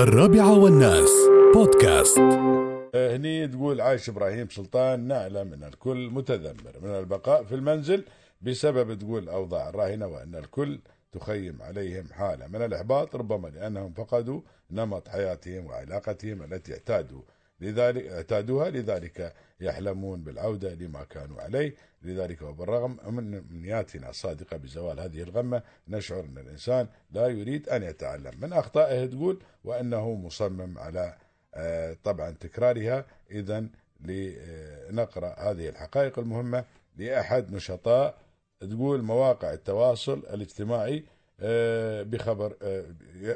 الرابعة والناس. بودكاست. هني تقول عايش إبراهيم سلطان نعلم ان الكل متذمر. من البقاء في المنزل بسبب تقول الاوضاع الراهنة وأن الكل تخيم عليهم حالة من الإحباط ربما لأنهم فقدوا نمط حياتهم وعلاقتهم التي اعتادوا لذلك اعتادوها لذلك يحلمون بالعودة لما كانوا عليه. لذلك وبالرغم من أمنياتنا الصادقة بزوال هذه الغمة نشعر أن الإنسان لا يريد أن يتعلم. من أخطائه تقول وأنه مصمم على آه، طبعا تكرارها. اذا لنقرأ هذه الحقائق المهمة لأحد نشطاء تقول مواقع التواصل الاجتماعي آه، بخبر آه،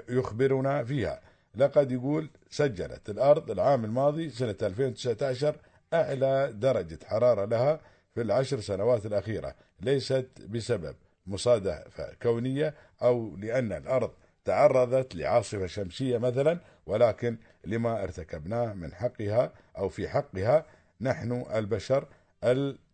يخبرنا فيها. لقد يقول سجلت الأرض العام الماضي سنة 2019 أعلى درجة حرارة لها في العشر سنوات الأخيرة. ليست بسبب مصادفة كونية أو لأن الأرض تعرضت لعاصفة شمسية مثلا ولكن لما ارتكبناه من حقها أو في حقها نحن البشر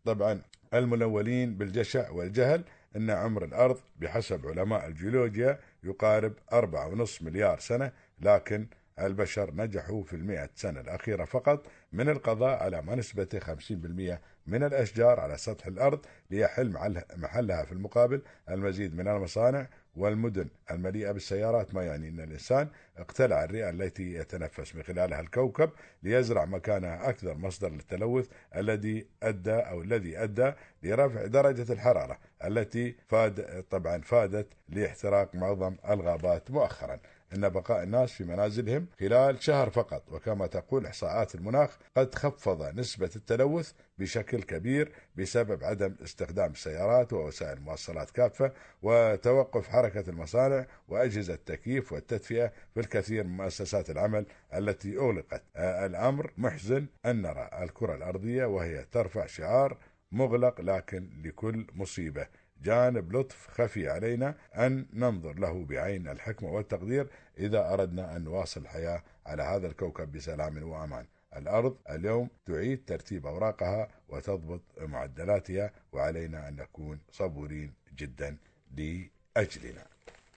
طبعا الملولين بالجشع والجهل أن عمر الأرض بحسب علماء الجيولوجيا يقارب أربعة ونصف مليار سنة لكن البشر نجحوا في المئة سنة الأخيرة فقط من القضاء على ما نسبته 50% من الأشجار على سطح الأرض ليحل محلها في المقابل المزيد من المصانع والمدن المليئة بالسيارات ما يعني أن الإنسان اقتلع الرئة التي يتنفس من خلالها الكوكب ليزرع مكانها أكثر مصدر للتلوث الذي أدى أو الذي أدى لرفع درجة الحرارة التي فاد طبعا فادت لاحتراق معظم الغابات مؤخرا. أن بقاء الناس في منازلهم خلال شهر فقط وكما تقول إحصاءات المناخ قد خفض نسبة التلوث بشكل كبير بسبب عدم استخدام السيارات ووسائل المواصلات كافة وتوقف حركة المصانع وأجهزة التكييف والتدفئة في الكثير من مؤسسات العمل التي أغلقت. الأمر محزن أن نرى الكرة الأرضية وهي ترفع شعار مغلق لكن لكل مصيبة. جانب لطف خفي علينا أن ننظر له بعين الحكمة والتقدير إذا أردنا أن نواصل الحياة على هذا الكوكب بسلام وأمان. الأرض اليوم تعيد ترتيب أوراقها وتضبط معدلاتها وعلينا أن نكون صبورين جدا لأجلنا.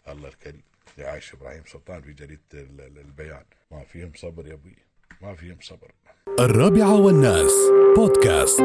الله الكريم. لعايش إبراهيم سلطان في جريدة البيان. ما فيهم صبر يا أبوي. ما فيهم صبر. الرابعة والناس. بودكاست.